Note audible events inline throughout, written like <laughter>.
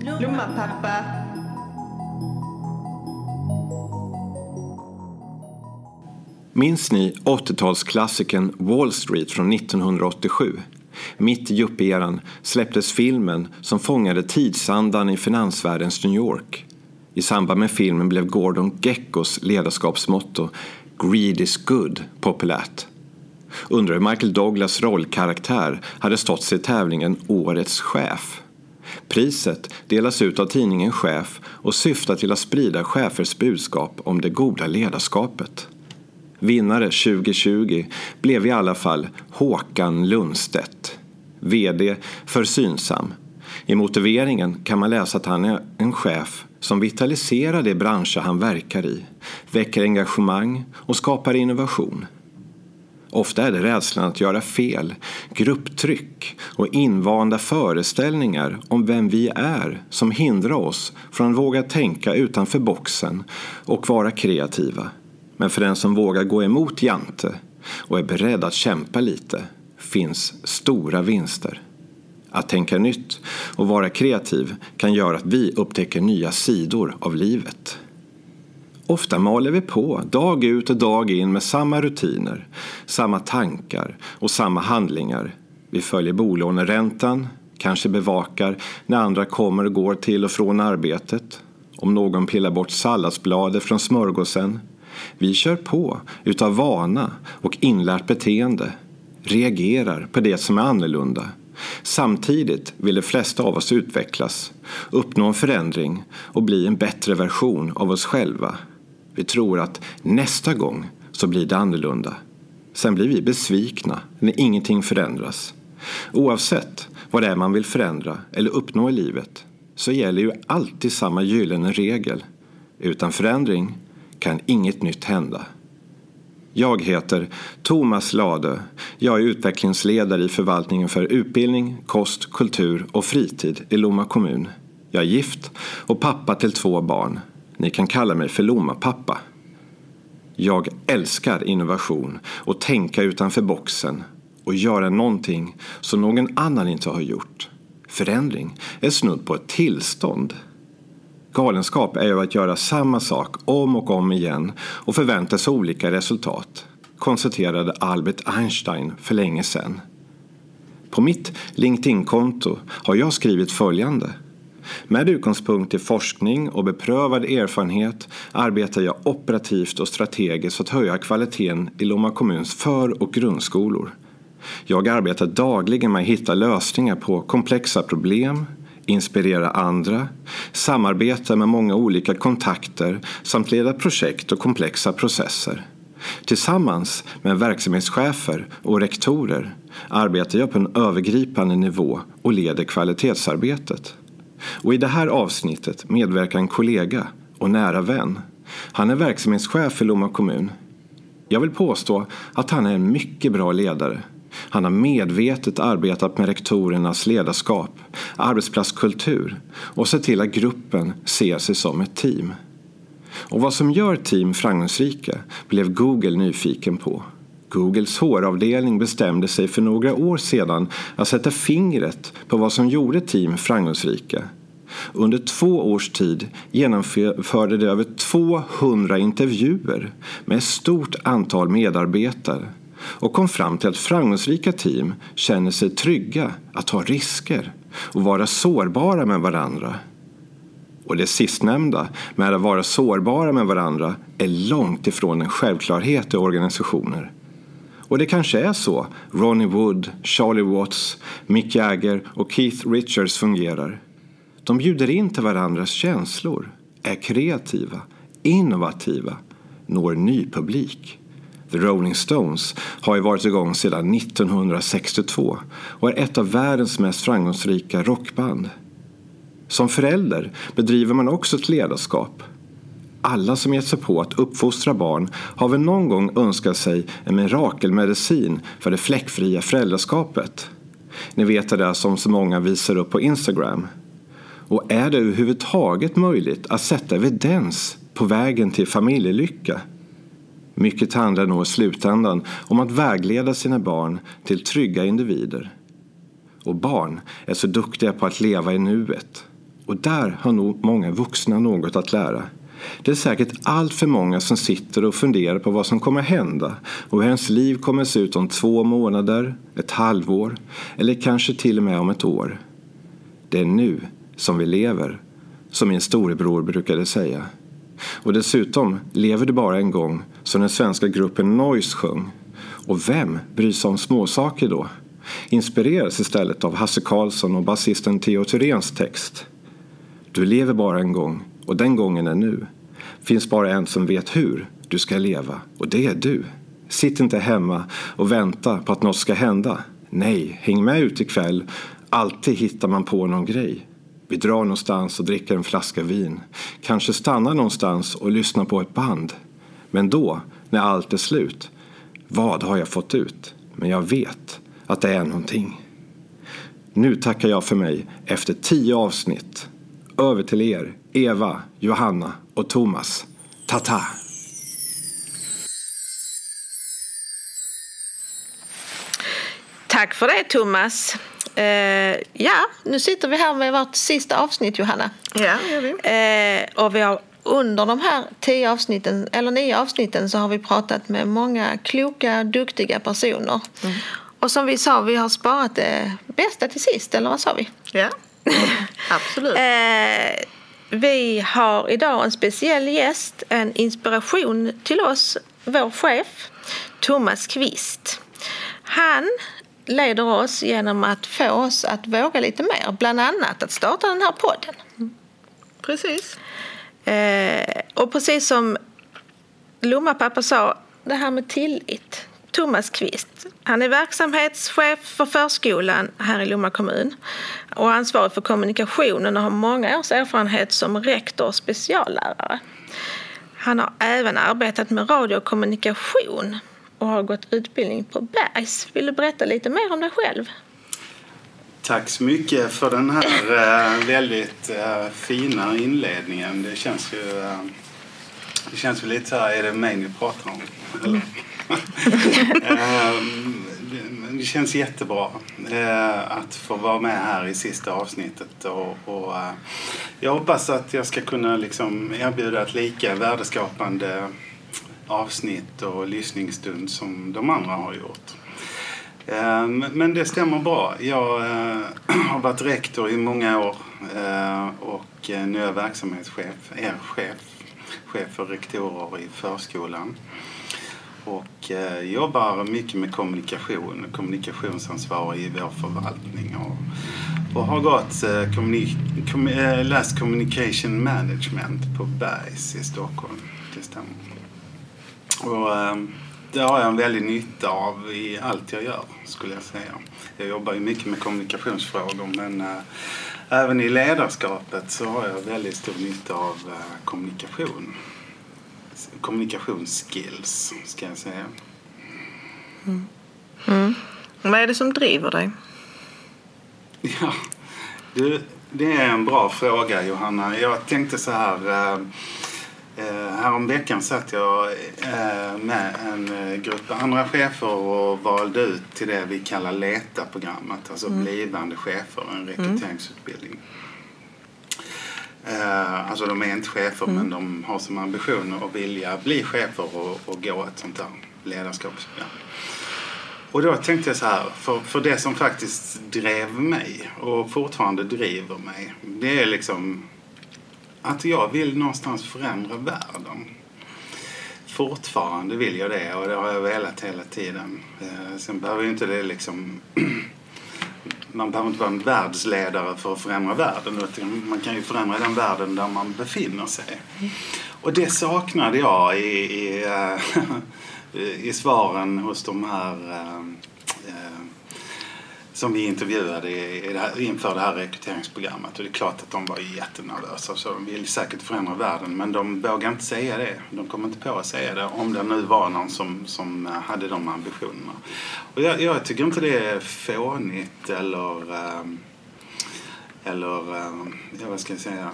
Lugna pappa. Minns ni 80-talsklassikern Wall Street från 1987? Mitt i yuppie-eran släpptes filmen som fångade tidsandan i finansvärldens New York. I samband med filmen blev Gordon Geckos ledarskapsmotto “Greed is good” populärt. Undrar hur Michael Douglas rollkaraktär hade stått sig i tävlingen Årets chef. Priset delas ut av tidningen Chef och syftar till att sprida chefers budskap om det goda ledarskapet. Vinnare 2020 blev i alla fall Håkan Lundstedt, VD för Synsam. I motiveringen kan man läsa att han är en chef som vitaliserar de branscher han verkar i, väcker engagemang och skapar innovation. Ofta är det rädslan att göra fel, grupptryck och invanda föreställningar om vem vi är som hindrar oss från att våga tänka utanför boxen och vara kreativa. Men för den som vågar gå emot Jante och är beredd att kämpa lite finns stora vinster. Att tänka nytt och vara kreativ kan göra att vi upptäcker nya sidor av livet. Ofta maler vi på dag ut och dag in med samma rutiner, samma tankar och samma handlingar. Vi följer bolåneräntan, kanske bevakar när andra kommer och går till och från arbetet, om någon pillar bort salladsbladet från smörgåsen. Vi kör på utav vana och inlärt beteende, reagerar på det som är annorlunda. Samtidigt vill de flesta av oss utvecklas, uppnå en förändring och bli en bättre version av oss själva. Vi tror att nästa gång så blir det annorlunda. Sen blir vi besvikna när ingenting förändras. Oavsett vad det är man vill förändra eller uppnå i livet så gäller ju alltid samma gyllene regel. Utan förändring kan inget nytt hända. Jag heter Thomas Lade. Jag är utvecklingsledare i förvaltningen för utbildning, kost, kultur och fritid i Lomma kommun. Jag är gift och pappa till två barn. Ni kan kalla mig för Lomma-pappa. Jag älskar innovation och tänka utanför boxen och göra någonting som någon annan inte har gjort. Förändring är snudd på ett tillstånd. Galenskap är ju att göra samma sak om och om igen och förvänta sig olika resultat, konstaterade Albert Einstein för länge sedan. På mitt LinkedIn-konto har jag skrivit följande. Med utgångspunkt i forskning och beprövad erfarenhet arbetar jag operativt och strategiskt för att höja kvaliteten i Lomma kommuns för och grundskolor. Jag arbetar dagligen med att hitta lösningar på komplexa problem, inspirera andra, samarbeta med många olika kontakter samt leda projekt och komplexa processer. Tillsammans med verksamhetschefer och rektorer arbetar jag på en övergripande nivå och leder kvalitetsarbetet. Och i det här avsnittet medverkar en kollega och nära vän. Han är verksamhetschef för Lomma kommun. Jag vill påstå att han är en mycket bra ledare. Han har medvetet arbetat med rektorernas ledarskap, arbetsplatskultur och sett till att gruppen ser sig som ett team. Och vad som gör team framgångsrika blev Google nyfiken på. Googles HR-avdelning bestämde sig för några år sedan att sätta fingret på vad som gjorde team framgångsrika. Under två års tid genomförde de över 200 intervjuer med ett stort antal medarbetare och kom fram till att framgångsrika team känner sig trygga att ta risker och vara sårbara med varandra. Och det sistnämnda, med att vara sårbara med varandra, är långt ifrån en självklarhet i organisationer. Och det kanske är så Ronnie Wood, Charlie Watts, Mick Jagger och Keith Richards fungerar. De bjuder in till varandras känslor, är kreativa, innovativa, når ny publik. The Rolling Stones har ju varit igång sedan 1962 och är ett av världens mest framgångsrika rockband. Som förälder bedriver man också ett ledarskap. Alla som gett sig på att uppfostra barn har väl någon gång önskat sig en mirakelmedicin för det fläckfria föräldraskapet. Ni vet det där som så många visar upp på Instagram. Och är det överhuvudtaget möjligt att sätta evidens på vägen till familjelycka? Mycket handlar nog i slutändan om att vägleda sina barn till trygga individer. Och barn är så duktiga på att leva i nuet. Och där har nog många vuxna något att lära. Det är säkert allt för många som sitter och funderar på vad som kommer hända och hur ens liv kommer se ut om två månader, ett halvår eller kanske till och med om ett år. Det är nu som vi lever, som min storebror brukade säga. Och dessutom lever du bara en gång, som den svenska gruppen Noise sjöng. Och vem bryr sig om småsaker då? Inspireras istället av Hasse Karlsson och basisten Theo Thyréns text. Du lever bara en gång och den gången är nu. Finns bara en som vet hur du ska leva och det är du. Sitt inte hemma och vänta på att något ska hända. Nej, häng med ut ikväll. Alltid hittar man på någon grej. Vi drar någonstans och dricker en flaska vin. Kanske stannar någonstans och lyssnar på ett band. Men då, när allt är slut, vad har jag fått ut? Men jag vet att det är någonting. Nu tackar jag för mig efter tio avsnitt. Över till er, Eva, Johanna och Thomas. Ta-ta! Tack för det Thomas. Uh, ja, nu sitter vi här med vårt sista avsnitt Johanna. Ja, gör vi. Uh, och vi har under de här tio avsnitten, eller nio avsnitten så har vi pratat med många kloka, duktiga personer. Mm. Och som vi sa, vi har sparat det bästa till sist, eller vad sa vi? Ja, <laughs> absolut. uh, vi har idag en speciell gäst, en inspiration till oss, vår chef Thomas Kvist. Han leder oss genom att få oss att våga lite mer, bland annat att starta den här podden. Precis. Eh, och precis som Lomma pappa sa, det här med tillit. Thomas Kvist. Han är verksamhetschef för förskolan här i Lomma kommun och ansvarig för kommunikationen och har många års erfarenhet som rektor och speciallärare. Han har även arbetat med radio och kommunikation och har gått utbildning på Bergs. Vill du berätta lite mer om dig själv? Tack så mycket för den här eh, väldigt eh, fina inledningen. Det känns ju, eh, det känns ju lite så här, är det mig ni pratar om? Eller? Ehm, det känns jättebra eh, att få vara med här i sista avsnittet. Och, eh, jag hoppas att jag ska kunna liksom erbjuda ett lika värdeskapande avsnitt och lyssningsstund som de andra har gjort. Ehm, men det stämmer bra. Jag eh, <clears throat> har varit rektor i många år och nu är jag verksamhetschef, er chef, chef för rektorer i förskolan. Och eh, jobbar mycket med kommunikation, kommunikationsansvarig i vår förvaltning. Och, och har gått eh, kommunik kom, eh, läst communication management på Bergs i Stockholm. Det stämmer. Och, ehm, det har jag en väldig nytta av i allt jag gör, skulle jag säga. Jag jobbar ju mycket med kommunikationsfrågor men äh, även i ledarskapet så har jag väldigt stor nytta av äh, kommunikation. Kommunikationsskills, ska jag säga. Mm. Mm. Vad är det som driver dig? Ja, du, det är en bra fråga Johanna. Jag tänkte så här äh, Eh, häromveckan satt jag eh, med en eh, grupp andra chefer och valde ut till det vi kallar LETA-programmet, alltså mm. blivande chefer, en mm. Eh, alltså de är inte chefer mm. men de har som ambition att vilja bli chefer och, och gå ett sånt där ledarskapsprogram. Och då tänkte jag så här, för, för det som faktiskt drev mig och fortfarande driver mig, det är liksom att jag vill någonstans förändra världen. Fortfarande vill jag det och det har jag velat hela tiden. Eh, sen behöver ju inte det liksom <clears throat> man behöver inte vara en världsledare för att förändra världen utan man kan ju förändra den världen där man befinner sig. Och det saknade jag i, i, eh, <laughs> i svaren hos de här eh, eh, som vi intervjuade i, det här, inför det här rekryteringsprogrammet. Och det är klart att de var jättenervösa. Så de vill säkert förändra världen. Men de vågar inte säga det. De kommer inte på att säga det. Om det nu var någon som, som eh, hade de ambitionerna. Och jag, jag tycker inte det är fånigt eller... Ehm, eller, ehm, ja, vad ska jag säga?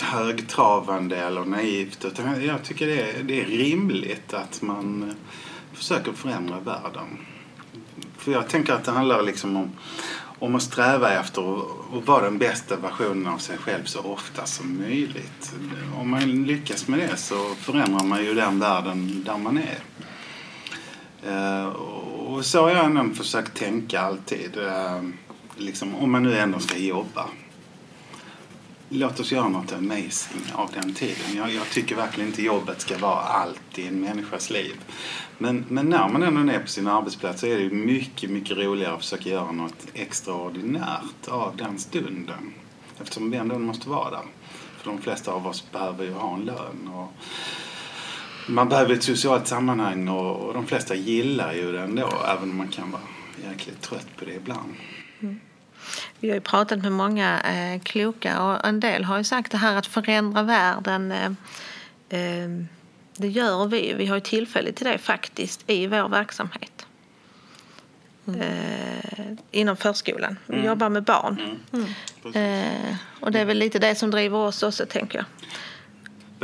högtravande eller naivt. Utan jag tycker det är, det är rimligt att man eh, försöker förändra världen. För jag tänker att det handlar liksom om, om att sträva efter att vara den bästa versionen av sig själv så ofta som möjligt. Om man lyckas med det så förändrar man ju den världen där man är. Eh, och så har jag ändå försökt tänka alltid. Eh, liksom, om man nu ändå ska jobba. Låt oss göra något amazing av den tiden. Jag, jag tycker verkligen inte jobbet ska vara allt i en människas liv. Men, men när man ändå är på sin arbetsplats så är det mycket, mycket roligare att försöka göra något extraordinärt av den stunden. Eftersom vi ändå måste vara där. För de flesta av oss behöver ju ha en lön. Och man behöver ett socialt sammanhang och, och de flesta gillar ju det ändå. Även om man kan vara jäkligt trött på det ibland. Mm. Vi har ju pratat med många eh, kloka och en del har ju sagt det här att förändra världen. Eh, eh, det gör vi. Vi har ju tillfälle till det faktiskt i vår verksamhet. Mm. Eh, inom förskolan. Vi mm. jobbar med barn. Mm. Eh, och det är väl lite det som driver oss också tänker jag.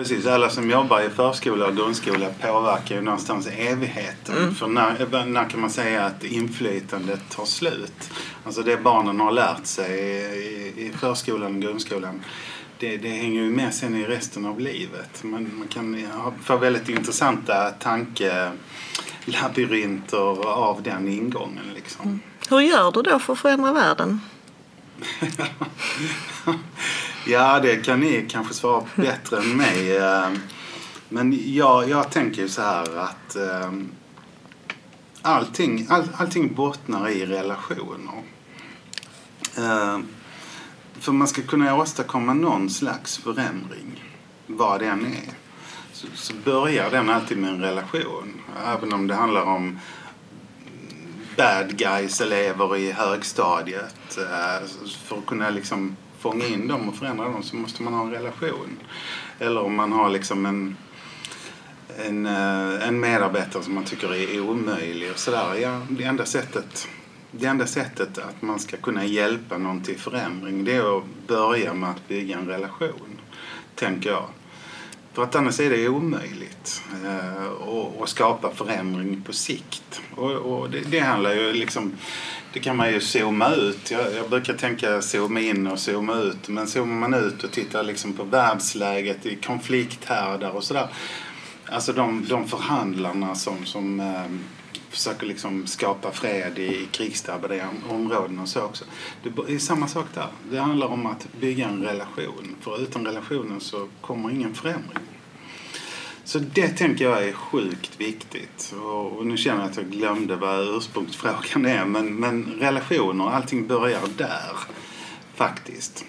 Precis, alla som jobbar i förskola och grundskola påverkar ju någonstans evigheten. Mm. För när, när kan man säga att inflytandet tar slut? Alltså det barnen har lärt sig i, i förskolan och grundskolan det, det hänger ju med sen i resten av livet. Man, man kan få väldigt intressanta tankelabyrinter av den ingången. Liksom. Mm. Hur gör du då för att förändra världen? <laughs> Ja, det kan ni kanske svara bättre än mig. Ehm, men jag, jag tänker så här att ehm, allting, all, allting bottnar i relationer. Ehm, för man ska kunna åstadkomma någon slags förändring, vad den är, så, så börjar den alltid med en relation. Även om det handlar om bad guys elever i högstadiet. Eh, för att kunna liksom fånga in dem och förändra dem så måste man ha en relation. Eller om man har liksom en, en, eh, en medarbetare som man tycker är omöjlig och sådär. Ja, det, enda sättet, det enda sättet att man ska kunna hjälpa någon till förändring det är att börja med att bygga en relation, tänker jag. För att annars är det omöjligt eh, att skapa förändring på sikt. Och, och det, det handlar ju liksom det kan man ju zooma ut. Jag, jag brukar tänka zooma in och zooma ut. Men zoomar man ut och tittar liksom på världsläget i konflikthärdar och sådär. Alltså de, de förhandlarna som, som eh, försöker liksom skapa fred i, i krigsdrabbade områden och så också. Det är samma sak där. Det handlar om att bygga en relation. För utan relationen så kommer ingen förändring. Så det tänker jag är sjukt viktigt. Och, och nu känner jag att jag glömde vad ursprungsfrågan är. Men, men relationer, allting börjar där faktiskt.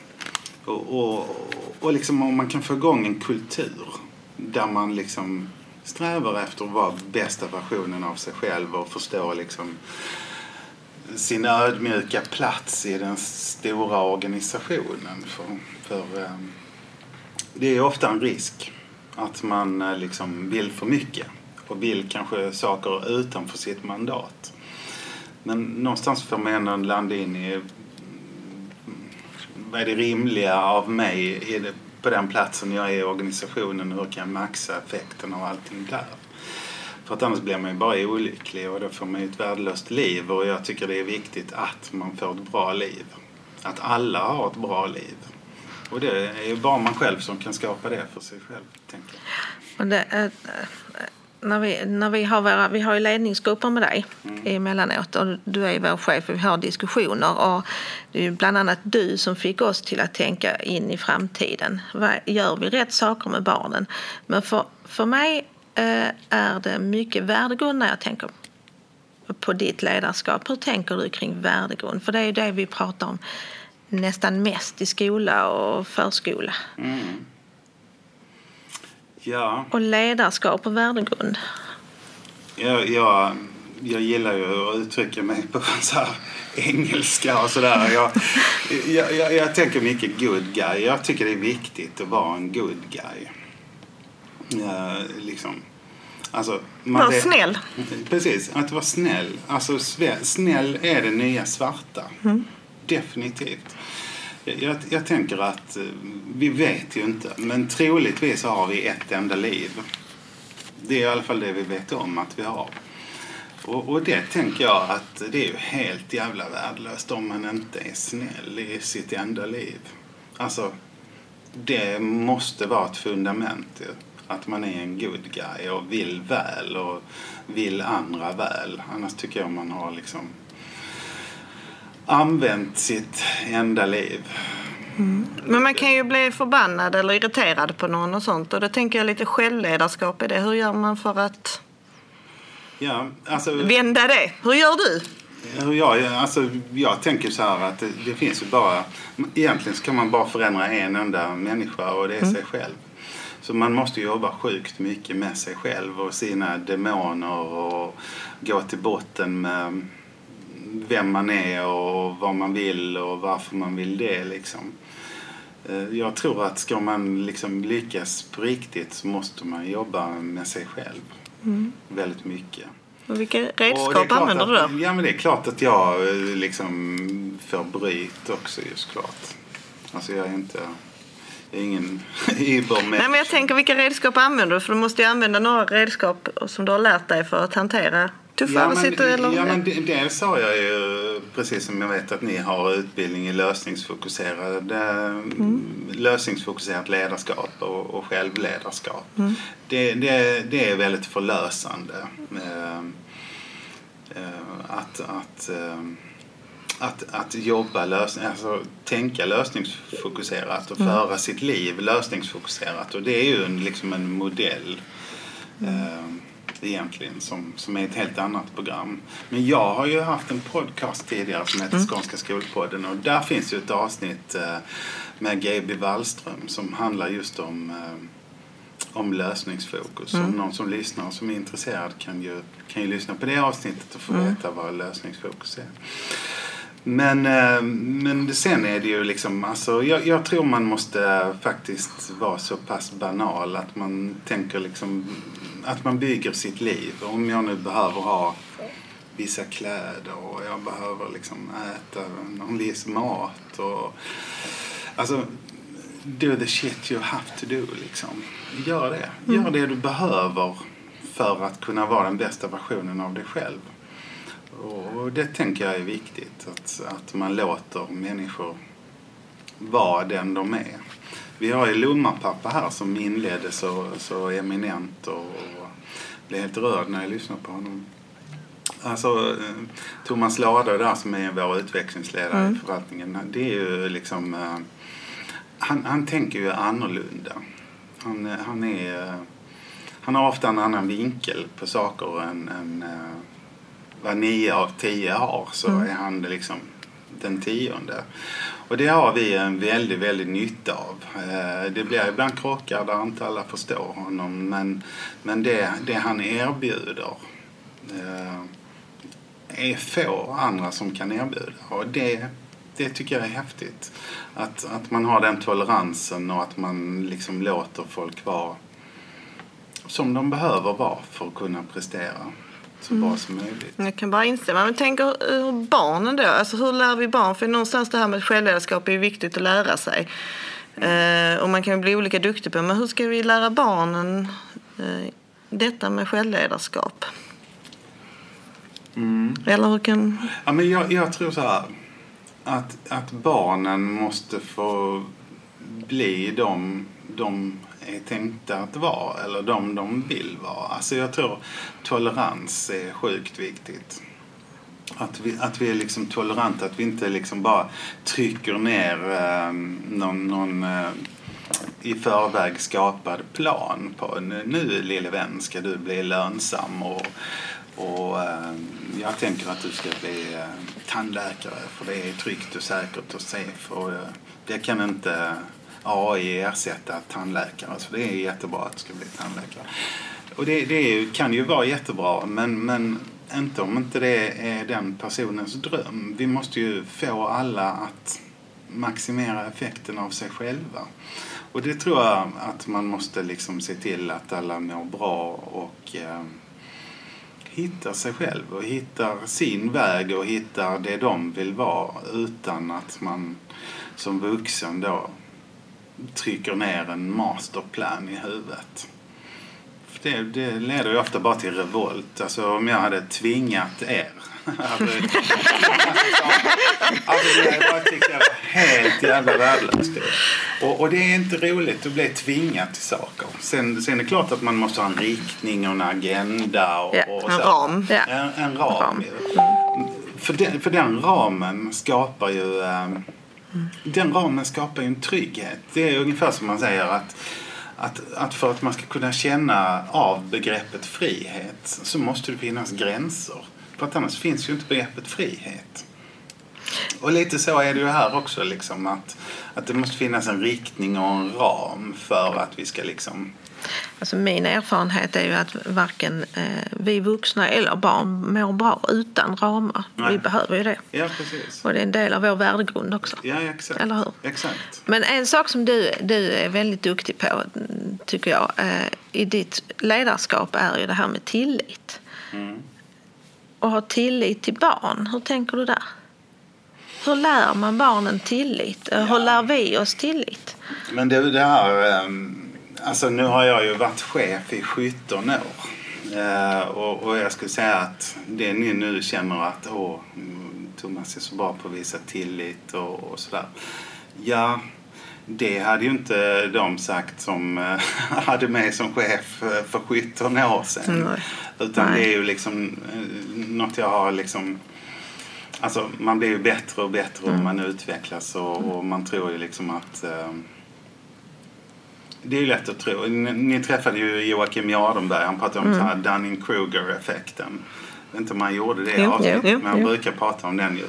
Och, och, och liksom om man kan få igång en kultur där man liksom strävar efter att vara bästa versionen av sig själv och förstå liksom sin ödmjuka plats i den stora organisationen. För, för eh, det är ofta en risk att man eh, liksom vill för mycket och vill kanske saker utanför sitt mandat. Men någonstans får man ändå landa in i mm, vad är det rimliga av mig på den platsen jag är i organisationen och hur kan jag maxa effekten av allting där. För att annars blir man ju bara olycklig och då får man ju ett värdelöst liv och jag tycker det är viktigt att man får ett bra liv. Att alla har ett bra liv. Och det är ju bara man själv som kan skapa det för sig själv. Tänker jag. Och det, äh, när vi, när vi, har våra, vi har ju ledningsgrupper med dig mm. emellanåt och du är vår chef och vi har diskussioner. Och det är ju bland annat du som fick oss till att tänka in i framtiden. Gör vi rätt saker med barnen? Men för, för mig äh, är det mycket värdegrund när jag tänker på ditt ledarskap. Hur tänker du kring värdegrund? För det är ju det vi pratar om nästan mest i skola och förskola. Mm. Ja. Och ledarskap och värdegrund. Ja, jag, jag gillar ju att uttrycka mig på <laughs> så här engelska och sådär. Jag, jag, jag, jag tänker mycket good guy. Jag tycker det är viktigt att vara en good guy. Ja, liksom. Alltså, man var snäll. Precis, att vara snäll. Alltså snäll är det nya svarta. Mm. Definitivt. Jag, jag tänker att eh, vi vet ju inte, men troligtvis har vi ett enda liv. Det är i alla fall det vi vet om att vi har. Och, och det tänker jag att det är ju helt jävla värdelöst om man inte är snäll i sitt enda liv. Alltså, det måste vara ett fundament ju. Att man är en good guy och vill väl och vill andra väl. Annars tycker jag man har liksom använt sitt enda liv. Men man kan ju bli förbannad eller irriterad på någon och sånt. Och då tänker jag lite självledarskap i det. Hur gör man för att Ja, alltså, vända det? Hur gör du? hur jag, alltså, jag tänker så här att det, det finns ju bara... Egentligen kan man bara förändra en enda människa och det är sig själv. Så man måste jobba sjukt mycket med sig själv och sina demoner och gå till botten med vem man är och vad man vill och varför man vill det liksom. Eh, Jag tror att ska man liksom lyckas på riktigt så måste man jobba med sig själv väldigt mycket. Och vilka Och redskap klart använder du då? Ja men det är klart att jag eh, liksom får bryt också just klart. Alltså jag är inte, jag är ingen <laughs> übermänniska. Nej, men jag tänker vilka redskap använder du? För du måste ju använda några redskap som du har lärt dig för att hantera tuffare men, situationer. ja, men det- dels har jag ju, precis som jag vet att ni har utbildning i lösningsfokuserad, mm. lösningsfokuserat ledarskap och, och självledarskap. Det, det, det är väldigt förlösande. Eh, eh, att, att, eh, att, att jobba lösning, alltså tänka lösningsfokuserat och föra sitt liv lösningsfokuserat. Och det är ju en, liksom en modell eh, egentligen som, som är ett helt annat program. Men jag har ju haft en podcast tidigare som heter Skånska skolpodden och där finns ju ett avsnitt eh, med GB Wallström som handlar just om eh, om lösningsfokus. Om någon som lyssnar och som är intresserad kan ju, kan ju lyssna på det avsnittet och få veta vad lösningsfokus är. Men, eh, men sen är det ju liksom, alltså, jag, jag tror man måste faktiskt vara så pass banal att man tänker liksom, att man bygger sitt liv. Om jag nu behöver ha vissa kläder och jag behöver liksom äta någon viss mat och alltså do the shit you have to do liksom. Gör det. Gör det du behöver för att kunna vara den bästa versionen av dig själv. Och det tänker jag är viktigt. Att, att man låter människor vara den de är. Vi har ju Lomma-pappa här som inledde så, så eminent och, och blev helt rörd när jag lyssnade på honom. Alltså eh, Thomas Lade där som är vår utvecklingsledare i förvaltningen. Det är ju liksom... eh, Han, han tänker ju annorlunda. Han, eh, han är... Han har ofta en annan vinkel på saker än, än vad nio av tio har så är han liksom den tionde. Och det har vi en väldigt, väldigt nytta av. Eh, det blir ibland krockar där inte alla förstår honom men, men det, det han erbjuder eh, är få andra som kan erbjuda. Och det, det tycker jag är häftigt. Att, att man har den toleransen och att man liksom låter folk vara som de behöver vara för att kunna prestera så bra som möjligt. Jag kan bara instämma. Men tänk hur barnen då? Alltså hur lär vi barn? För någonstans det här med självledarskap är ju viktigt att lära sig. Eh, och man kan bli olika duktig på Men hur ska vi lära barnen eh, detta med självledarskap? Eller hur kan... Ja, men jag, jag tror så här. Att, att barnen måste få bli de de är tänkta att vara eller de de vill vara. Alltså jag tror tolerans är sjukt viktigt. Att vi, att vi är liksom toleranta, att vi inte liksom bara trycker ner eh, någon, någon eh, i förväg skapad plan på nu, nu lille vän ska du bli lönsam och, och eh, jag tänker att du ska bli eh, tandläkare för det är tryggt och säkert och safe och eh, det kan inte AI ersätta tandläkare så det är jättebra att du ska bli tandläkare. Och det, det kan ju vara jättebra men, men inte om inte det är den personens dröm. Vi måste ju få alla att maximera effekten av sig själva. Och det tror jag att man måste liksom se till att alla mår bra och eh, hittar sig själv och hittar sin väg och hittar det de vill vara utan att man som vuxen då trycker ner en masterplan i huvudet. För det, det leder ju ofta bara till revolt. Alltså om jag hade tvingat er <laughs> Alltså, alltså, jag bara tyckte det <laughs> var helt jävla värdelöst. Och, och det är inte roligt att bli tvingad till saker. Sen, sen är det klart att man måste ha en riktning och en agenda. Och, Ja, och en ram. Ja. En, en ram. Ram. ju. För, den, för den ramen skapar ju... Den ramen skapar ju en trygghet. Det är ungefär som man säger att att, att för att man ska kunna känna av begreppet frihet så måste det finnas gränser. För att annars finns ju inte begreppet frihet. Och lite så är det ju här också liksom att, att det måste finnas en riktning och en ram för att vi ska liksom Alltså min erfarenhet är ju att varken eh, vi vuxna eller barn mår bra utan ramar. Nej. Vi behöver ju det. Ja, precis. Och det är en del av vår värdegrund också. Ja, exakt. Eller hur? Exakt. Men en sak som du, du är väldigt duktig på, tycker jag, eh, i ditt ledarskap är ju det här med tillit. Mm. Och ha tillit till barn. Hur tänker du där? Hur lär man barnen tillit? Eh, Hur lär vi oss tillit? Men det, det här... ehm, Alltså nu har jag ju varit chef i 17 år. Eh, och, och jag skulle säga att det ni nu känner att åh, mm, Thomas är så bra på att visa tillit och, och sådär. Ja, det hade ju inte de sagt som eh, <laughs> hade mig som chef för 17 år sedan. Nej. Utan Nej. det är ju liksom eh, något jag har liksom Alltså man blir ju bättre och bättre och man utvecklas och, och man tror ju liksom att eh, det är lätt att tro. Ni, ni träffade ju Joakim Jardenberg. Han pratade om mm. Dunning-Kruger-effekten. Jag vet inte om han gjorde det Jo, avsnittet, jo, men han brukar prata om den ju.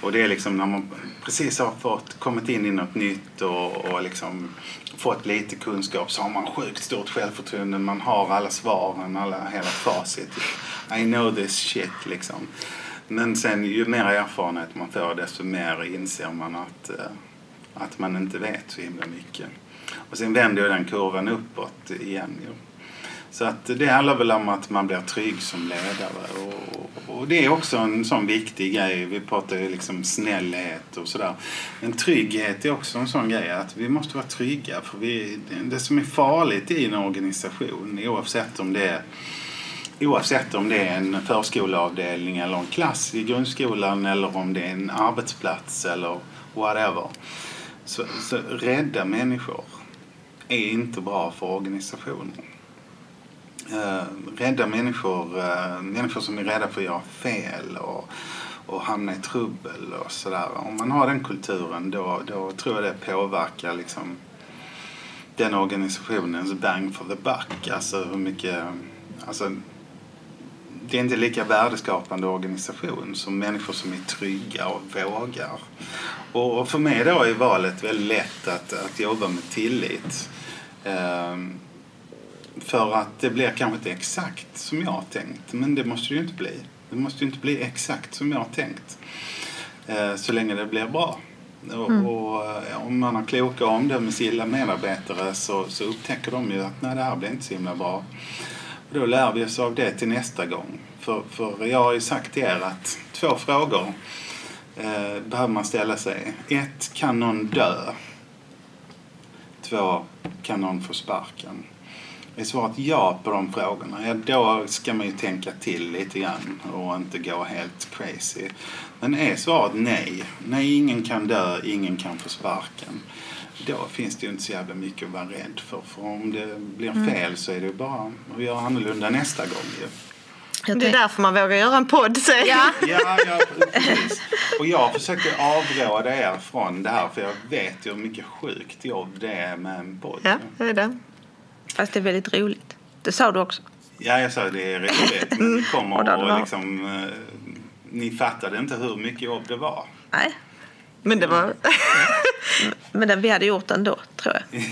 Och det är liksom när man precis har fått, kommit in i något nytt och, och liksom fått lite kunskap så har man sjukt stort självförtroende. Man har alla svaren, alla, hela facit. I know this shit liksom. Men sen ju mer erfarenhet man får desto mer inser man att, eh, att man inte vet så himla mycket. Och sen vänder ju den kurvan uppåt igen ju. Så att det handlar väl om att man blir trygg som ledare. Och, och det är också en sån viktig grej. Vi pratar ju liksom snällhet och sådär. Men trygghet är också en sån grej att vi måste vara trygga. För vi, det som är farligt i en organisation oavsett om det är Oavsett om det är en förskoleavdelning eller en klass i grundskolan eller om det är en arbetsplats eller whatever. Så, så rädda människor är inte bra för organisationen. Eh, rädda människor, eh, människor som är rädda för att göra fel och, och hamna i trubbel och sådär. Om man har den kulturen då, då tror jag det påverkar liksom den organisationens bang for the buck. Alltså hur mycket, alltså det är inte lika värdeskapande organisation som människor som är trygga och vågar. Och och för mig då är valet väldigt lätt att, att jobba med tillit. Ehm, för att det blir kanske inte exakt som jag har tänkt. Men det måste det ju inte bli. Det måste ju inte bli exakt som jag har tänkt. Eh, så länge det blir bra. Och, och eh, om man har kloka och omdömesgilla medarbetare så, så upptäcker de ju att nej, det här blir inte så himla bra. Och då lär vi oss av det till nästa gång. För, för jag har ju sagt till er att två frågor eh, behöver man ställa sig. Ett, kan någon dö? Två, kan någon få sparken? Är svaret ja på de frågorna, ja då ska man ju tänka till lite grann och inte gå helt crazy. Men är svaret nej, nej ingen kan dö, ingen kan få sparken. Då finns det ju inte så jävla mycket att vara rädd för. För om det blir fel så är det ju bara att göra annorlunda nästa gång ju. Jag Det är därför man vågar göra en podd, säger Ja. Ja, ja. Och jag försöker avråda er från det här för jag vet ju hur mycket sjukt jobb det är med en podd. Ja, det är det. Fast det är väldigt roligt. Det sa du också. Ja, jag sa det är roligt men ni <laughs> kommer Och och liksom... eh, Ni fattade inte hur mycket jobb det var. Nej, Men det var... men det, vi hade gjort ändå, tror jag.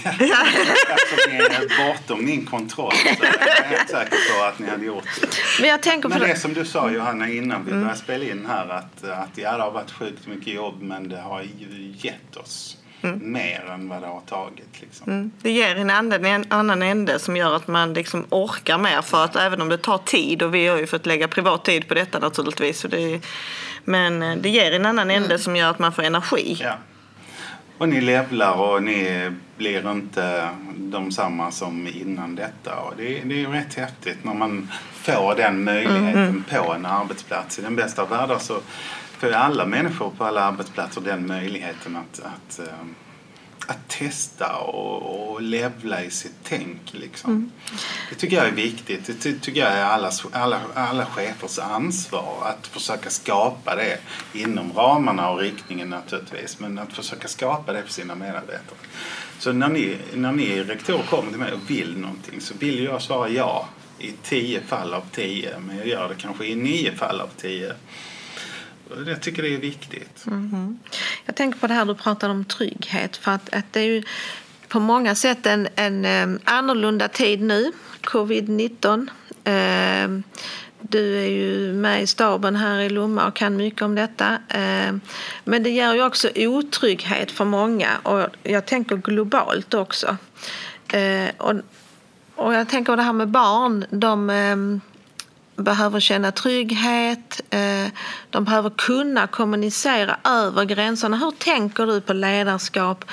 Alltså, ni är bortom min kontroll. Så jag är helt säker på att ni hade gjort det. Men jag tänker Men det det. som du sa Johanna innan vi började spela in här att, att ja, det har varit sjukt mycket jobb men det har ju gett oss mer än vad det har tagit. Liksom. Mm. Det ger en annan, en annan ände som gör att man liksom orkar mer. För att även om det tar tid, och vi har ju fått lägga privat tid på detta naturligtvis. För det, men eh, det ger en annan ände som gör att man får energi. Ja. Och ni levlar och ni blir inte de samma som innan detta. Och det, det är ju rätt häftigt när man får den möjligheten på en arbetsplats. I den bästa av världar så får alla människor på alla arbetsplatser den möjligheten att, att, eh, att testa och, och levla i sitt tänk. Liksom. Det tycker jag är viktigt. Det ty- tycker jag är allas, alla, alla chefers ansvar att försöka skapa det inom ramarna och riktningen naturligtvis. Men att försöka skapa det för sina medarbetare. Så när ni, när ni rektorer kommer till mig och vill någonting så vill jag svara ja i tio fall av tio. Men jag gör det kanske i nio fall av tio. Jag tycker det är viktigt. Mm-hmm. Jag tänker på det här du pratade om trygghet. För att, att det är ju på många sätt en, en ehm, annorlunda tid nu, covid-19. Ehm, du är ju med i staben här i Lomma och kan mycket om detta. Ehm, men det ger ju också otrygghet för många och jag tänker globalt också. Och, jag tänker på det här med barn. De behöver känna trygghet. Eh, de behöver kunna kommunicera över gränserna. Hur tänker du på ledarskap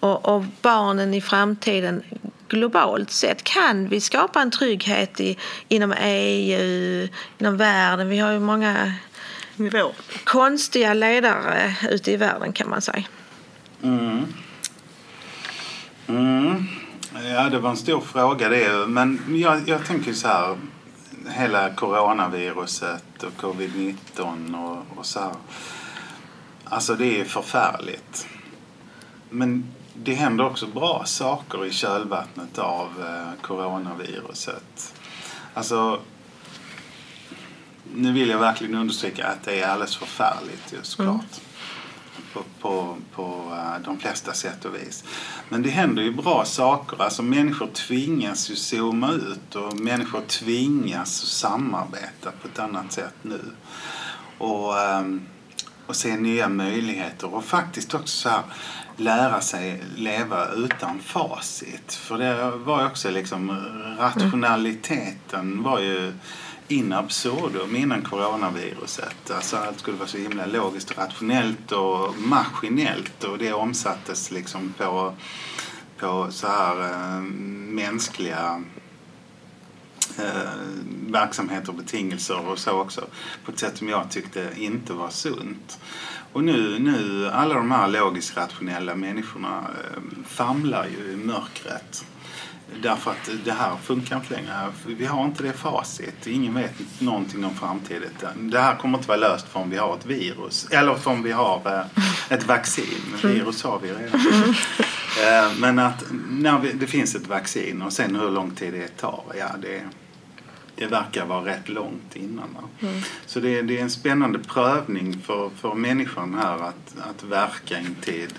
och, och barnen i framtiden globalt sett? Kan vi skapa en trygghet i, inom EU, inom världen? Vi har ju många Nivå. konstiga ledare ute i världen kan man säga. Mm. Mm. Ja, det var en stor fråga det. Men jag, jag tänker så här. Hela coronaviruset och covid-19 och, och så här. Alltså det är förfärligt. Men det händer också bra saker i kölvattnet av eh, coronaviruset. Alltså nu vill jag verkligen understryka att det är alldeles förfärligt just såklart. På, på, på eh, de flesta sätt och vis. Men det händer ju bra saker. Alltså människor tvingas ju zooma ut och människor tvingas samarbeta på ett annat sätt nu. Och, ehm, och se nya möjligheter och faktiskt också så här lära sig leva utan facit. För det var ju också liksom rationaliteten var ju in absurdum innan coronaviruset. Alltså allt skulle vara så himla logiskt och rationellt och maskinellt och det omsattes liksom på, på så här äh, mänskliga äh, verksamheter och betingelser och så också på ett sätt som jag tyckte inte var sunt. Och nu, nu alla de här logiskt rationella människorna äh, famlar ju i mörkret. Därför att det här funkar inte längre. Vi har inte det facit. Ingen vet någonting om framtiden. Det här kommer inte vara löst förrän vi har ett virus. Eller förrän vi har eh, ett vaccin. Virus har vi redan. Eh, Men att när vi, det finns ett vaccin och sen hur lång tid det tar. Ja, det, det verkar vara rätt långt innan. va. Så det, det är en spännande prövning för, för människan här att, att verka i en tid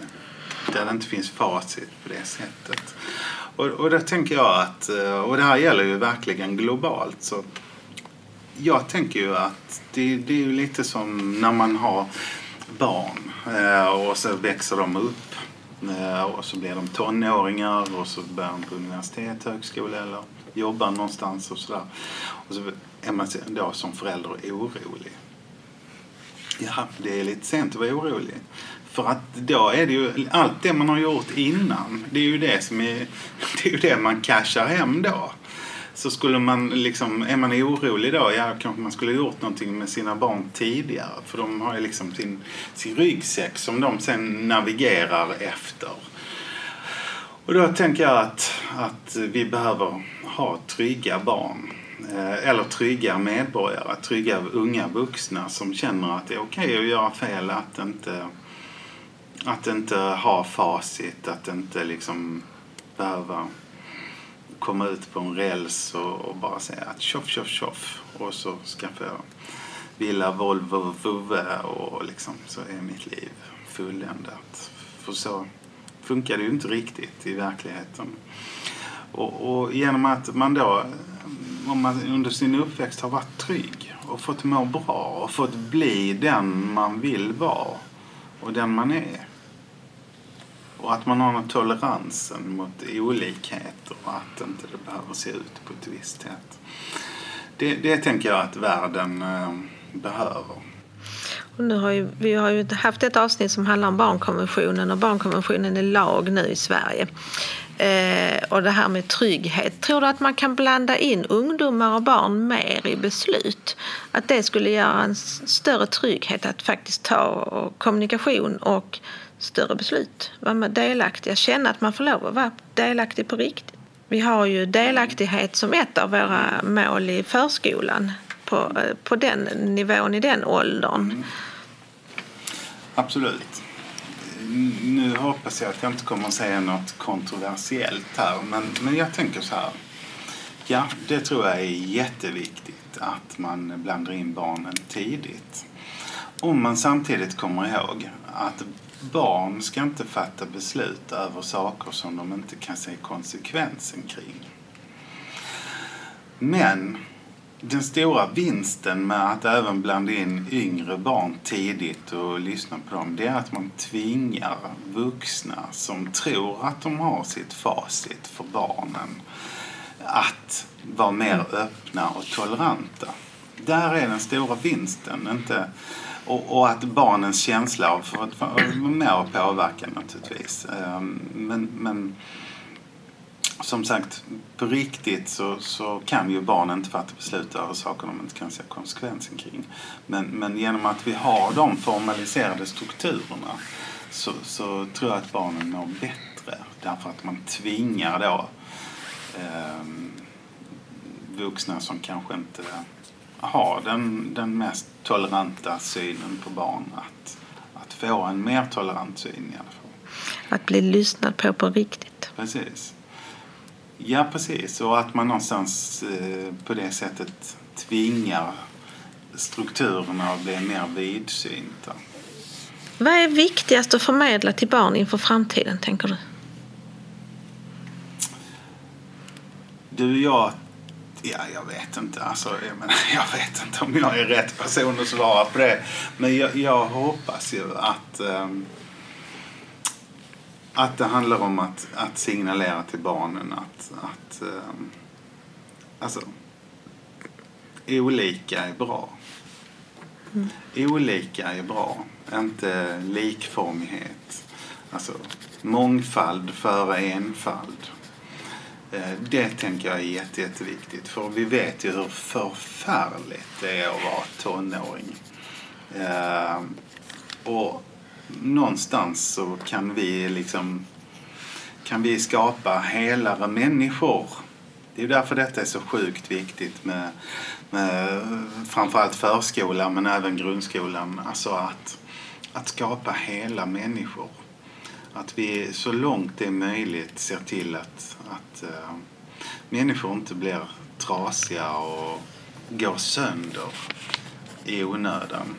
där det inte finns facit på det sättet. Och, och det tänker jag att, eh, och det här gäller ju verkligen globalt, så jag tänker ju att det, det är ju lite som när man har barn eh, och så växer de upp eh, och så blir de tonåringar och så börjar de på universitet, högskola eller jobbar någonstans och sådär. Och så är man då som förälder orolig. Ja, det är lite sent att vara orolig. För att då är det ju allt det man har gjort innan. Det är ju det som är, <laughs> det är ju det man cashar hem då. Så skulle man liksom, är man orolig då, ja kanske man skulle ha gjort någonting med sina barn tidigare. För de har ju liksom sin, sin ryggsäck som de sen navigerar efter. Och då tänker jag att, att vi behöver ha trygga barn. Eh, eller trygga medborgare, trygga unga vuxna som känner att det är okej att göra fel, att inte, att inte ha facit, att inte liksom behöva komma ut på en räls och, och bara säga att tjoff, tjoff, tjoff och så skaffa jag villa, Volvo, vovve och liksom så är mitt liv fulländat. För så funkar det ju inte riktigt i verkligheten. Och, och genom att man då, om man under sin uppväxt har varit trygg och fått må bra och fått bli den man vill vara och den man är och att man har en toleransen mot olikheter och att inte det behöver se ut på ett visst sätt. Det, det tänker jag att världen eh, behöver. Och nu har ju, vi har ju haft ett avsnitt som handlar om barnkonventionen och barnkonventionen är lag nu i Sverige. Eh, och det här med trygghet. Tror du att man kan blanda in ungdomar och barn mer i beslut? Att det skulle göra en större trygghet att faktiskt ta kommunikation och större beslut. Vara delaktiga, känna att man får lov att vara delaktig på riktigt. Vi har ju delaktighet som ett av våra mål i förskolan på, eh, på den nivån, i den åldern. Mm. Absolut. Nu hoppas jag att jag inte kommer att säga något kontroversiellt här, men, men jag tänker så här. Ja, det tror jag är jätteviktigt att man blandar in barnen tidigt. Om man samtidigt kommer ihåg att barn ska inte fatta beslut över saker som de inte kan se konsekvensen kring. Men den stora vinsten med att även blanda in yngre barn tidigt och lyssna på dem, det är att man tvingar vuxna som tror att de har sitt facit för barnen att vara mer öppna och toleranta. Där är den stora vinsten. Inte, och, och att barnens känsla av att vara med och påverka naturligtvis. Ehm, men, men som sagt, på riktigt så, så kan ju barn inte fatta beslut över saker de inte kan se konsekvensen kring. Men, men genom att vi har de formaliserade strukturerna så, så tror jag att barnen mår bättre. Därför att man tvingar då eh, vuxna som kanske inte har den, den mest toleranta synen på barn att, att få en mer tolerant syn i alla fall. Att bli lyssnad på på riktigt. Precis. Ja, precis. Och att man någonstans eh, på det sättet tvingar strukturerna att bli mer vidsynta. Vad är viktigast att förmedla till barn inför framtiden, tänker du? Du, jag Ja, jag vet inte. Alltså, jag, menar, <laughs> jag vet inte om jag är rätt person att svara på det. Men jag, jag hoppas ju att, um, att det handlar om att, att signalera till barnen att, att um, alltså, olika är bra. Mm. Olika är bra, inte likformighet. Alltså mångfald före enfald. Eh, det tänker jag är jätte, jätteviktigt. För vi vet ju hur förfärligt det är att vara tonåring. Eh, och någonstans så kan vi liksom kan vi skapa helare människor. Det är därför detta är så sjukt viktigt med, med framförallt förskolan men även grundskolan. Alltså att, att skapa hela människor. Att vi så långt det är möjligt ser till att, att uh, människor inte blir trasiga och går sönder i onödan.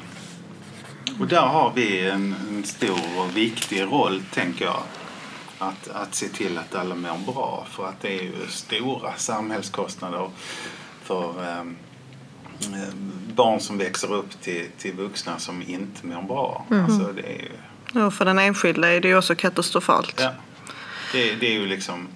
Och där har vi en, en stor och viktig roll, tänker jag. Att, att se till att alla mår bra. För att det är ju stora samhällskostnader för eh, barn som växer upp till, till vuxna som inte mår bra. Mm. Alltså det är ju Ja, för den enskilda är det ju också katastrofalt. Ja. Det, det är ju liksom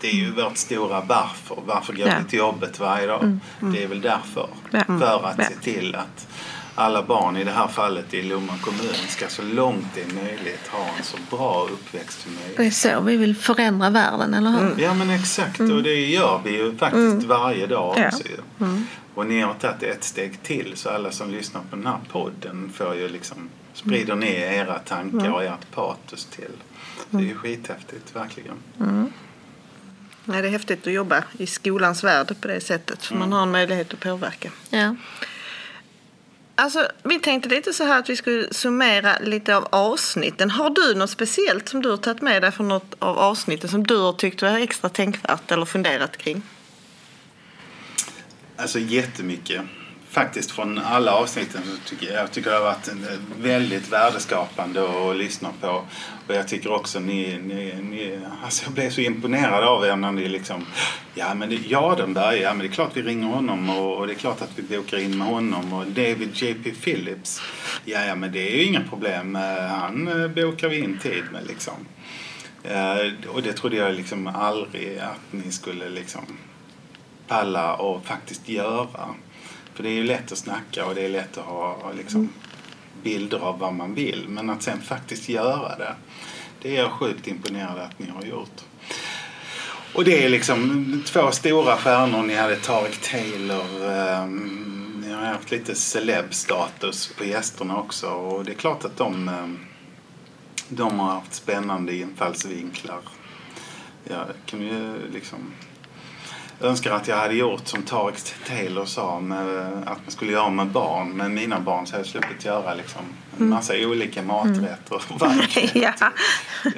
det är ju vårt stora varför. Varför går ja. vi till jobbet varje dag? Mm. Mm. Det är väl därför. Ja. För att ja. se till att alla barn, i det här fallet i Lomma kommun, ska så långt det är möjligt ha en så bra uppväxt som möjligt. Det är så vi vill förändra världen, eller hur? Mm. Ja, men exakt. Och det gör vi ju faktiskt mm. varje dag också. Mm. Och ni har tagit ett steg till, så alla som lyssnar på den här podden får ju liksom sprider ner era tankar mm. och ert patos till. Det är ju skithäftigt, verkligen. Mm. Nej, det är häftigt att jobba i skolans värld på det sättet. För mm. man har en möjlighet att påverka. Ja. Alltså, vi tänkte lite så här att vi skulle summera lite av avsnitten. Har du något speciellt som du har tagit med dig från något av avsnitten som du har tyckt var extra tänkvärt eller funderat kring? Alltså jättemycket faktiskt från alla avsnitten så tycker jag, jag tycker det har varit eh, väldigt värdeskapande att lyssna på. Och jag tycker också ni, ni, ni alltså jag blev så imponerad av er när ni liksom, ja men det, Jardenberg, ja men det är klart vi ringer honom och, och, det är klart att vi bokar in med honom och David J.P. Phillips, ja ja men det är ju inga problem, eh, han eh, bokar vi in tid med liksom. Och det trodde jag liksom aldrig att ni skulle liksom palla och faktiskt göra. För det är ju lätt att snacka och det är lätt att ha liksom, bilder av vad man vill. Men att sen faktiskt göra det, det är jag sjukt imponerad att ni har gjort. Och det är liksom två stora stjärnor. Ni hade Tarek Taylor. Um, ni har haft lite celeb-status på gästerna också. Och det är klart att de, um, de har haft spännande infallsvinklar. Jag kan ju liksom önskar att jag hade gjort som Tarek Taylor sa med, att man skulle göra med barn. Med mina barn så hade jag sluppit göra liksom en massa mm. olika maträtter. Mm. <laughs> ja. ja.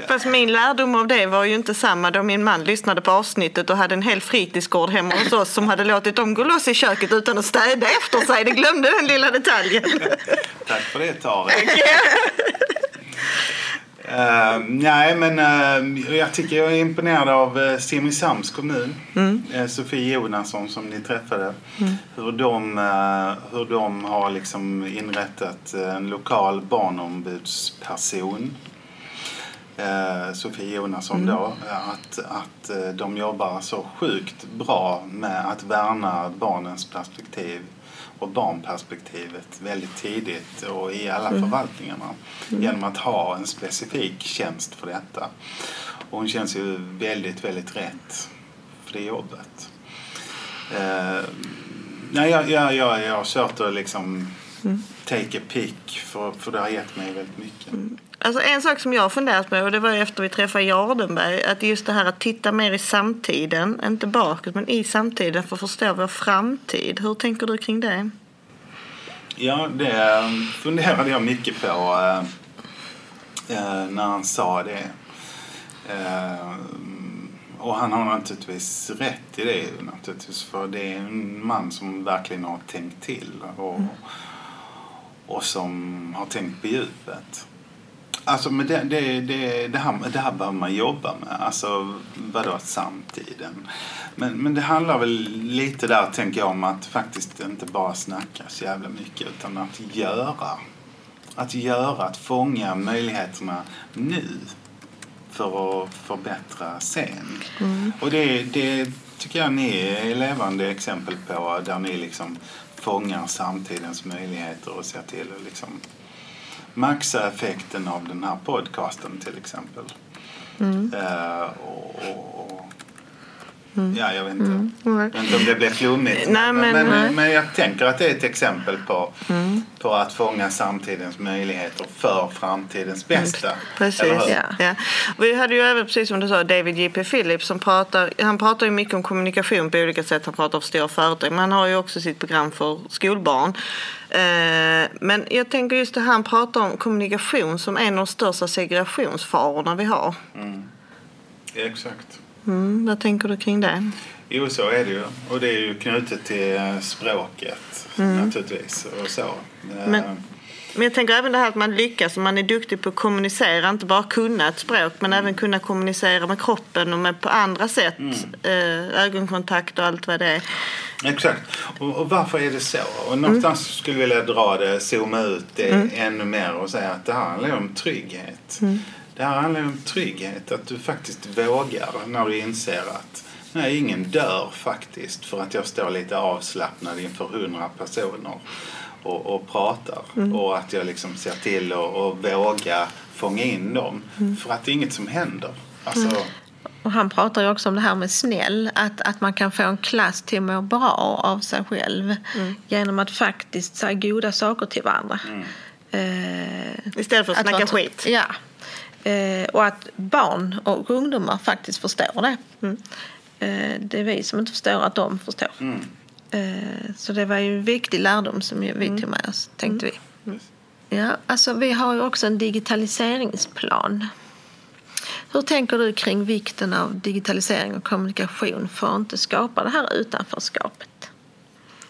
<laughs> Fast min lärdom av det var ju inte samma då min man lyssnade på avsnittet och hade en hel fritidsgård hemma hos oss som hade låtit dem gå loss i köket utan att städa efter sig. Det glömde den lilla detaljen. <laughs> Tack för det Tarek. Uh, nej, men uh, jag tycker jag är imponerad av uh, Simrishamns kommun. Mm. Uh, Sofie Jonasson som ni träffade. Mm. Hur, de, hur de har liksom inrättat en lokal barnombudsperson. Sofie Jonasson mm. då. Att, att de jobbar så sjukt bra med att värna barnens perspektiv och barnperspektivet väldigt tidigt och i alla mm. förvaltningarna mm. genom att ha en specifik tjänst för detta. Och hon känns ju väldigt, väldigt rätt för det jobbet. Eh, nej, jag, jag, jag, jag har kört och liksom mm. take a pick för, för det har gett mig väldigt mycket. Mm. Alltså en sak som jag har funderat på, och det var efter vi träffade Jardenberg, att just det här att titta mer i samtiden, inte bakåt men i samtiden för att förstå vår framtid. Hur tänker du kring det? Ja, det funderade jag mycket på äh, när han sa det. Och han har naturligtvis rätt i det naturligtvis för det är en man som verkligen har tänkt till och, mm. och som har tänkt på djupet. Alltså, men det, det, det, det, här, det här behöver man jobba med. Alltså, vadå samtiden? Men, men det handlar väl lite där, tänker jag, om att faktiskt inte bara snacka så jävla mycket utan att göra. Att göra, att fånga möjligheterna nu för att förbättra sen. Mm. Och det, det tycker jag ni är levande exempel på där ni liksom fångar samtidens möjligheter och ser till att liksom maxa effekten av den här podcasten till exempel. Mm. Uh, och, och, Mm. Ja, jag vet, inte. Mm. vet inte om det blev flummigt. Nej, men, men, men, men, jag tänker att det är ett exempel på, mm. på att fånga samtidens möjligheter för framtidens bästa. Precis, ja. ja. Vi hade ju även, precis som du sa, David J.P. Phillips som pratar, han pratar ju mycket om kommunikation på olika sätt. Han pratar för stora företag, men han har ju också sitt program för skolbarn. Eh, men jag tänker just det här, han pratar om kommunikation som en av de största segregationsfarorna vi har. Mm. Exakt. Mm, vad tänker du kring det? Jo, så är det ju. Och det är ju knutet till språket mm. naturligtvis. Och så. Men, men jag tänker även det här att man lyckas, och man är duktig på att kommunicera, inte bara kunna ett språk men mm. även kunna kommunicera med kroppen och med på andra sätt. Mm. Eh, ögonkontakt och allt vad det är. Exakt. Och, och varför är det så? Och någonstans mm. skulle jag vilja dra det, zooma ut det mm. ännu mer och säga att det här handlar om trygghet. Det här handlar om trygghet, att du faktiskt vågar när du inser att nej, ingen dör faktiskt för att jag står lite avslappnad inför hundra personer och, och pratar. Mm. Och att jag liksom ser till att och våga fånga in dem. Mm. För att det är inget som händer. Alltså, mm. Och han pratar ju också om det här med snäll, att, att man kan få en klass till att må bra av sig själv mm. genom att faktiskt säga goda saker till varandra. Mm. Eh, Istället för att, att snacka skit. Ja, och att barn och ungdomar faktiskt förstår det. Mm. Eh, det är vi som inte förstår att de förstår. Mm. Eh, så det var ju en viktig lärdom som vi mm. tog med oss, tänkte vi. Mm. Ja, alltså vi har ju också en digitaliseringsplan. Hur tänker du kring vikten av digitalisering och kommunikation för att inte skapa det här utanförskapet?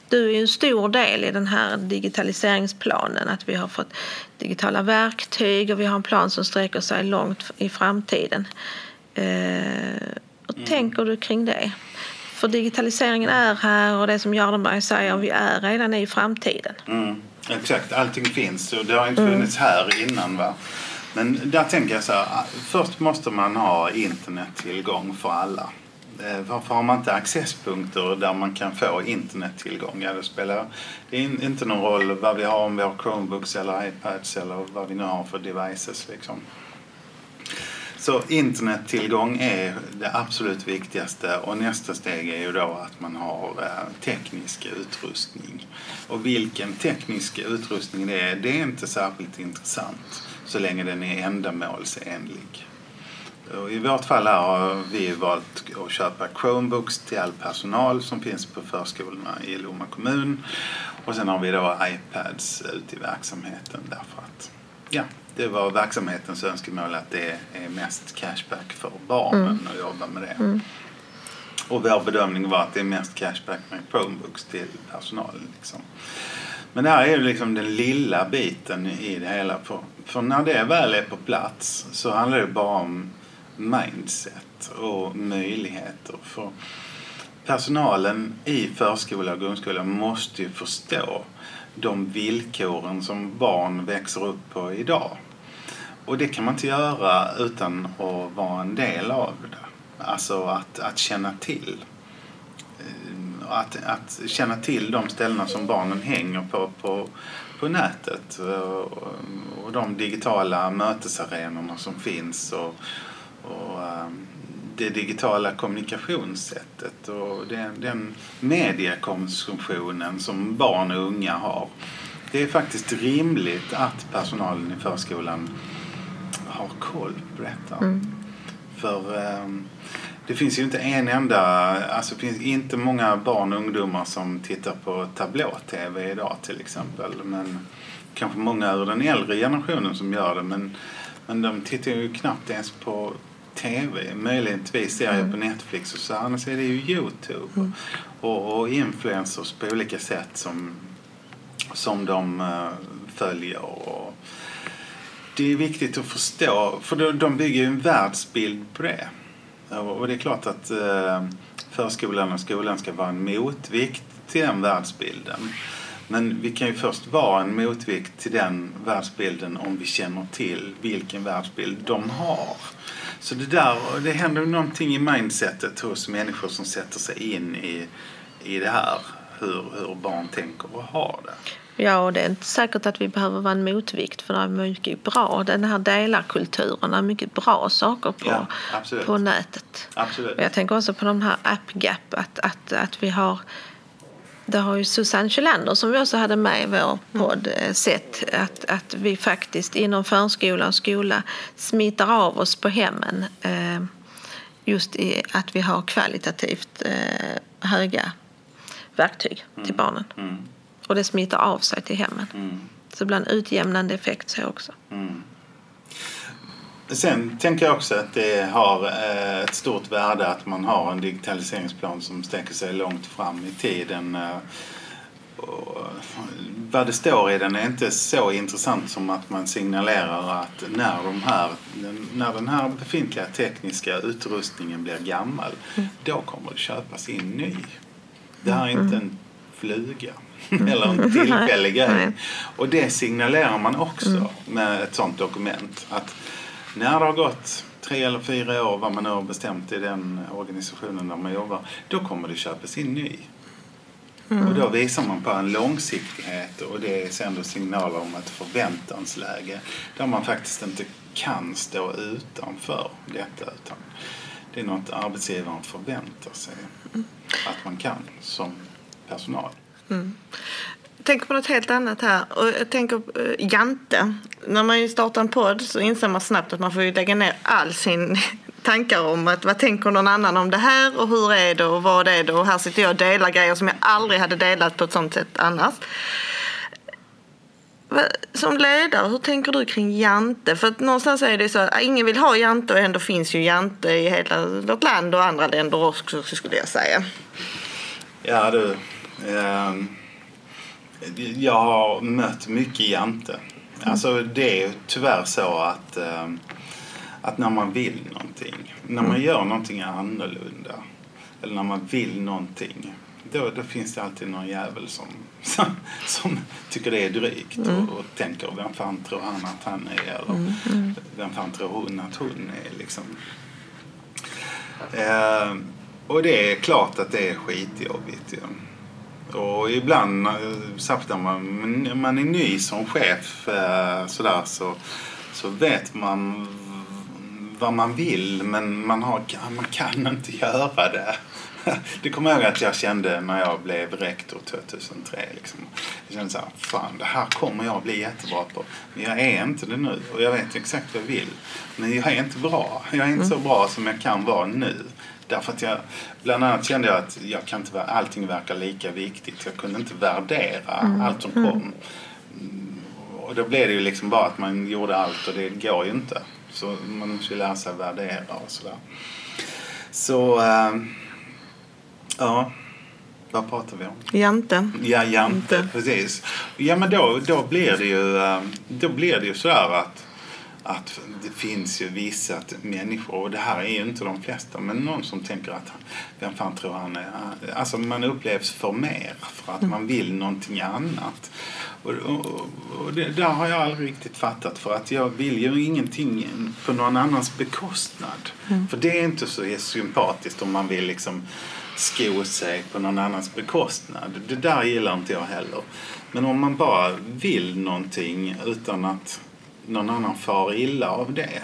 Du är en stor del i den här digitaliseringsplanen. Att vi har fått digitala verktyg och vi har en plan som sträcker sig långt i framtiden. Eh, och mm. tänker du kring det? För digitaliseringen är här och det som Jardenberg säger, vi är redan i framtiden. Mm. Exakt, allting finns och det har inte funnits mm. här innan. va Men där tänker jag så här, först måste man ha internettillgång för alla. Eh, varför har man inte accesspunkter där man kan få internettillgång? Ja, det spelar inte någon roll vad vi har, om vi har Chromebooks eller iPads eller vad vi nu har för devices. Liksom. Så internettillgång är det absolut viktigaste och nästa steg är ju då att man har eh, teknisk utrustning. Och vilken teknisk utrustning det är, det är inte särskilt intressant så länge den är ändamålsenlig. I vårt fall här har vi valt att köpa Chromebooks till all personal som finns på förskolorna i Lomma kommun. Och sen har vi då iPads ute i verksamheten därför att ja, det var verksamhetens önskemål att det är mest cashback för barnen mm. att jobba med det. Mm. Och vår bedömning var att det är mest cashback med Chromebooks till personalen. Liksom. Men det här är ju liksom den lilla biten i det hela. För, för när det väl är på plats så handlar det bara om mindset och möjligheter. För personalen i förskola och grundskola måste ju förstå de villkoren som barn växer upp på idag. Och det kan man inte göra utan att vara en del av det. Alltså att, att känna till. Eh, att, att känna till de ställena som barnen hänger på, på, på nätet och, och de digitala mötesarenorna som finns och, och um, det digitala kommunikationssättet och den, den mediekonsumtionen som barn och unga har. Det är faktiskt rimligt att personalen i förskolan har koll på detta. Mm. För um, det finns ju inte en enda, alltså det finns inte många barn och ungdomar som tittar på tablå-tv idag till exempel. Men kanske många ur den äldre generationen som gör det. Men, men de tittar ju knappt ens på tv. Möjligtvis serier mm. på Netflix och så. Annars är det ju Youtube. Mm. Och, och influencers på olika sätt som, som de uh, följer. Och, det är viktigt att förstå, för de bygger ju en världsbild på det. Och det är klart att uh, förskolan och skolan ska vara en motvikt till den världsbilden. Men vi kan ju först vara en motvikt till den världsbilden om vi känner till vilken världsbild de har. Så det där, det händer någonting i mindsetet hos människor som sätter sig in i, i det här. Hur, hur barn tänker och har det. Ja, och det är inte säkert att vi behöver vara en motvikt för det är mycket bra. Den här delarkulturen, det är mycket bra saker på, ja, på nätet. Absolut. jag tänker också på de här AppGap, att, att, att vi har det har ju Susanne Kjellander som vi också hade med i vår podd mm. sett att, att vi faktiskt inom förskola och skola smittar av oss på hemmen eh, just i att vi har kvalitativt eh, höga verktyg mm. till barnen. Mm. Och det smittar av sig till hemmen. Mm. Så en utjämnande effekt så också. Sen tänker jag också att det har eh, ett stort värde att man har en digitaliseringsplan som sträcker sig långt fram i tiden. Eh, vad det står i den är inte så intressant som att man signalerar att när, de här, när den här befintliga tekniska utrustningen blir gammal, mm. då kommer det köpas in ny. Det här är inte en fluga <laughs> eller en tillfällig grej. Och det signalerar man också med ett sånt dokument. Att när det har gått tre eller fyra år, vad man nu har bestämt i den organisationen där man jobbar, då kommer det köpas in ny. Mm. Och då visar man på en långsiktighet och det sänder signaler om ett förväntansläge där man faktiskt inte kan stå utanför detta utan det är något arbetsgivaren förväntar sig mm. att man kan som personal. Mm tänker på något helt annat här. Och jag tänker på uh, Jante. När man startar en podd så inser man snabbt att man får lägga ner all sin <laughs> tankar om att vad tänker någon annan om det här och hur är det och vad är det och här sitter jag och delar grejer som jag aldrig hade delat på ett sånt sätt annars. Som ledare, hur tänker du kring Jante? För att någonstans är det så att ingen vill ha Jante och ändå finns ju Jante i hela vårt land och andra länder också skulle jag säga. Ja du. Um jag har mött mycket jante. Alltså det är tyvärr så att, äh, att när man vill någonting, när man mm. gör någonting annorlunda eller när man vill någonting då, då finns det alltid någon jävel som, som, som tycker det är drygt mm. och, och tänker vem fan tror han att han är eller mm. Mm. vem fan tror hon att hon är liksom. Eh, och det är klart att det är skitjobbigt. Ja. Och ibland, eh, särskilt när man, man är ny som chef eh, sådär, så, så vet man vad man vill men man, har, man kan inte göra det. <laughs> Det kommer jag ihåg att jag kände när jag blev rektor 2003. Liksom. Jag kände så här, fan det här kommer jag bli jättebra på. Men jag är inte det nu och jag vet exakt vad jag vill. Men jag är inte bra. Jag är inte så bra som jag kan vara nu. Därför att jag, bland annat kände jag att jag kan inte, allting verkar lika viktigt. Jag kunde inte värdera mm. allt som mm. kom. Och då blev det ju liksom bara att man gjorde allt och det går ju inte. Så man måste ju lära sig värdera och sådär. Så, äh, ja. Vad pratar vi om? Jante. Ja, Jante, precis. Ja, men då, då blir det ju, äh, då blir det ju sådär att att det finns ju vissa människor, och det här är ju inte de flesta, men någon som tänker att vem fan tror han är? Alltså man upplevs för mer för att man vill någonting annat. Och, och, och det där har jag aldrig riktigt fattat för att jag vill ju ingenting på någon annans bekostnad. Mm. För det är inte så sympatiskt om man vill liksom sko sig på någon annans bekostnad. Det där gillar inte jag heller. Men om man bara vill någonting utan att någon annan far illa av det.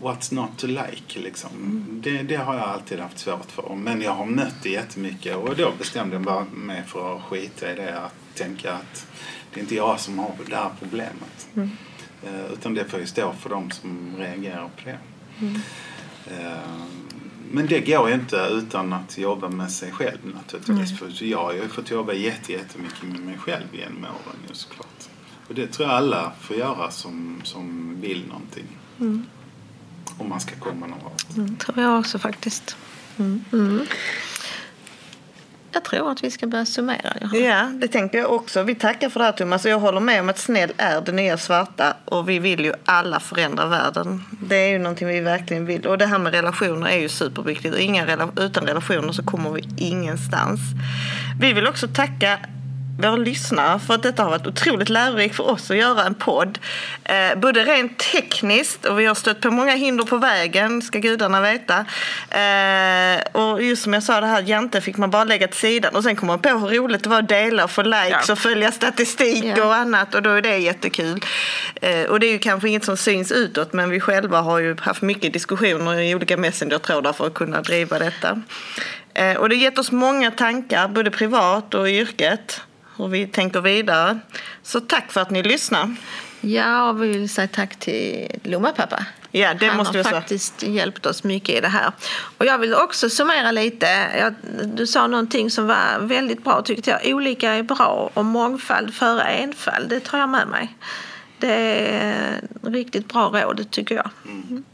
What's not to like liksom. Det, det har jag alltid haft svårt för. Men jag har mött det jättemycket och då bestämde jag bara mig för att skita i det. Att tänka att det är inte jag som har det här problemet. Mm. Uh, utan det får ju stå för de som reagerar på det. Mm. Uh, men det går ju inte utan att jobba med sig själv naturligtvis. Mm. För jag har ju fått jobba jättemycket med mig själv genom åren just såklart. Och det tror jag alla får göra som, som vill någonting. Mm. Om man ska komma någon vart. Mm, tror jag också faktiskt. Mm. Mm. Jag tror att vi ska börja summera. Ja, det tänker jag också. Vi tackar för det här Thomas. Jag håller med om att snäll är det nya svarta och vi vill ju alla förändra världen. Det är ju någonting vi verkligen vill. Och det här med relationer är ju superviktigt. Inga, utan relationer så kommer vi ingenstans. Vi vill också tacka våra lyssnare för att detta har varit otroligt lärorikt för oss att göra en podd. Eh, både rent tekniskt och vi har stött på många hinder på vägen, ska gudarna veta. Eh, och just som jag sa, det här jante fick man bara lägga till sidan och sen kom man på hur roligt det var att dela och få likes ja. och följa statistik ja. och annat och då är det jättekul. Eh, och det är ju kanske inget som syns utåt men vi själva har ju haft mycket diskussioner i olika messenger-trådar för att kunna driva detta. Eh, och det har gett oss många tankar, både privat och i yrket hur vi tänker vidare. Så tack för att ni lyssnar. Ja, och vi vill säga tack till Lomma pappa. Ja, det Han måste har faktiskt säga. hjälpt oss mycket i det här. Och jag vill också summera lite. Jag, du sa någonting som var väldigt bra tyckte jag. Olika är bra och mångfald före enfald. Det tar jag med mig. Det är riktigt bra råd tycker jag. Mm.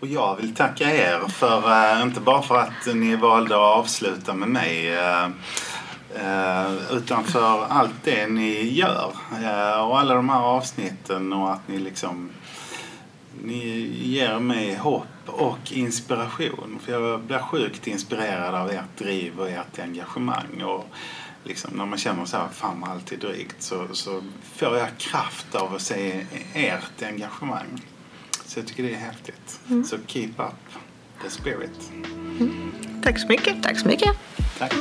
Och jag vill tacka er för, äh, inte bara för att ni valde att avsluta med mig äh, Eh, utan för allt det ni gör. Eh, och alla de här avsnitten och att ni liksom ni ger mig hopp och inspiration. För jag blir sjukt inspirerad av ert driv och ert engagemang. Och liksom, när man känner så här, fan vad allt är drygt, så, så får jag kraft av att se ert engagemang. Så jag tycker det är häftigt. Mm. Så keep up the spirit. Mm. Tack så mycket. Tack så mycket. Tack.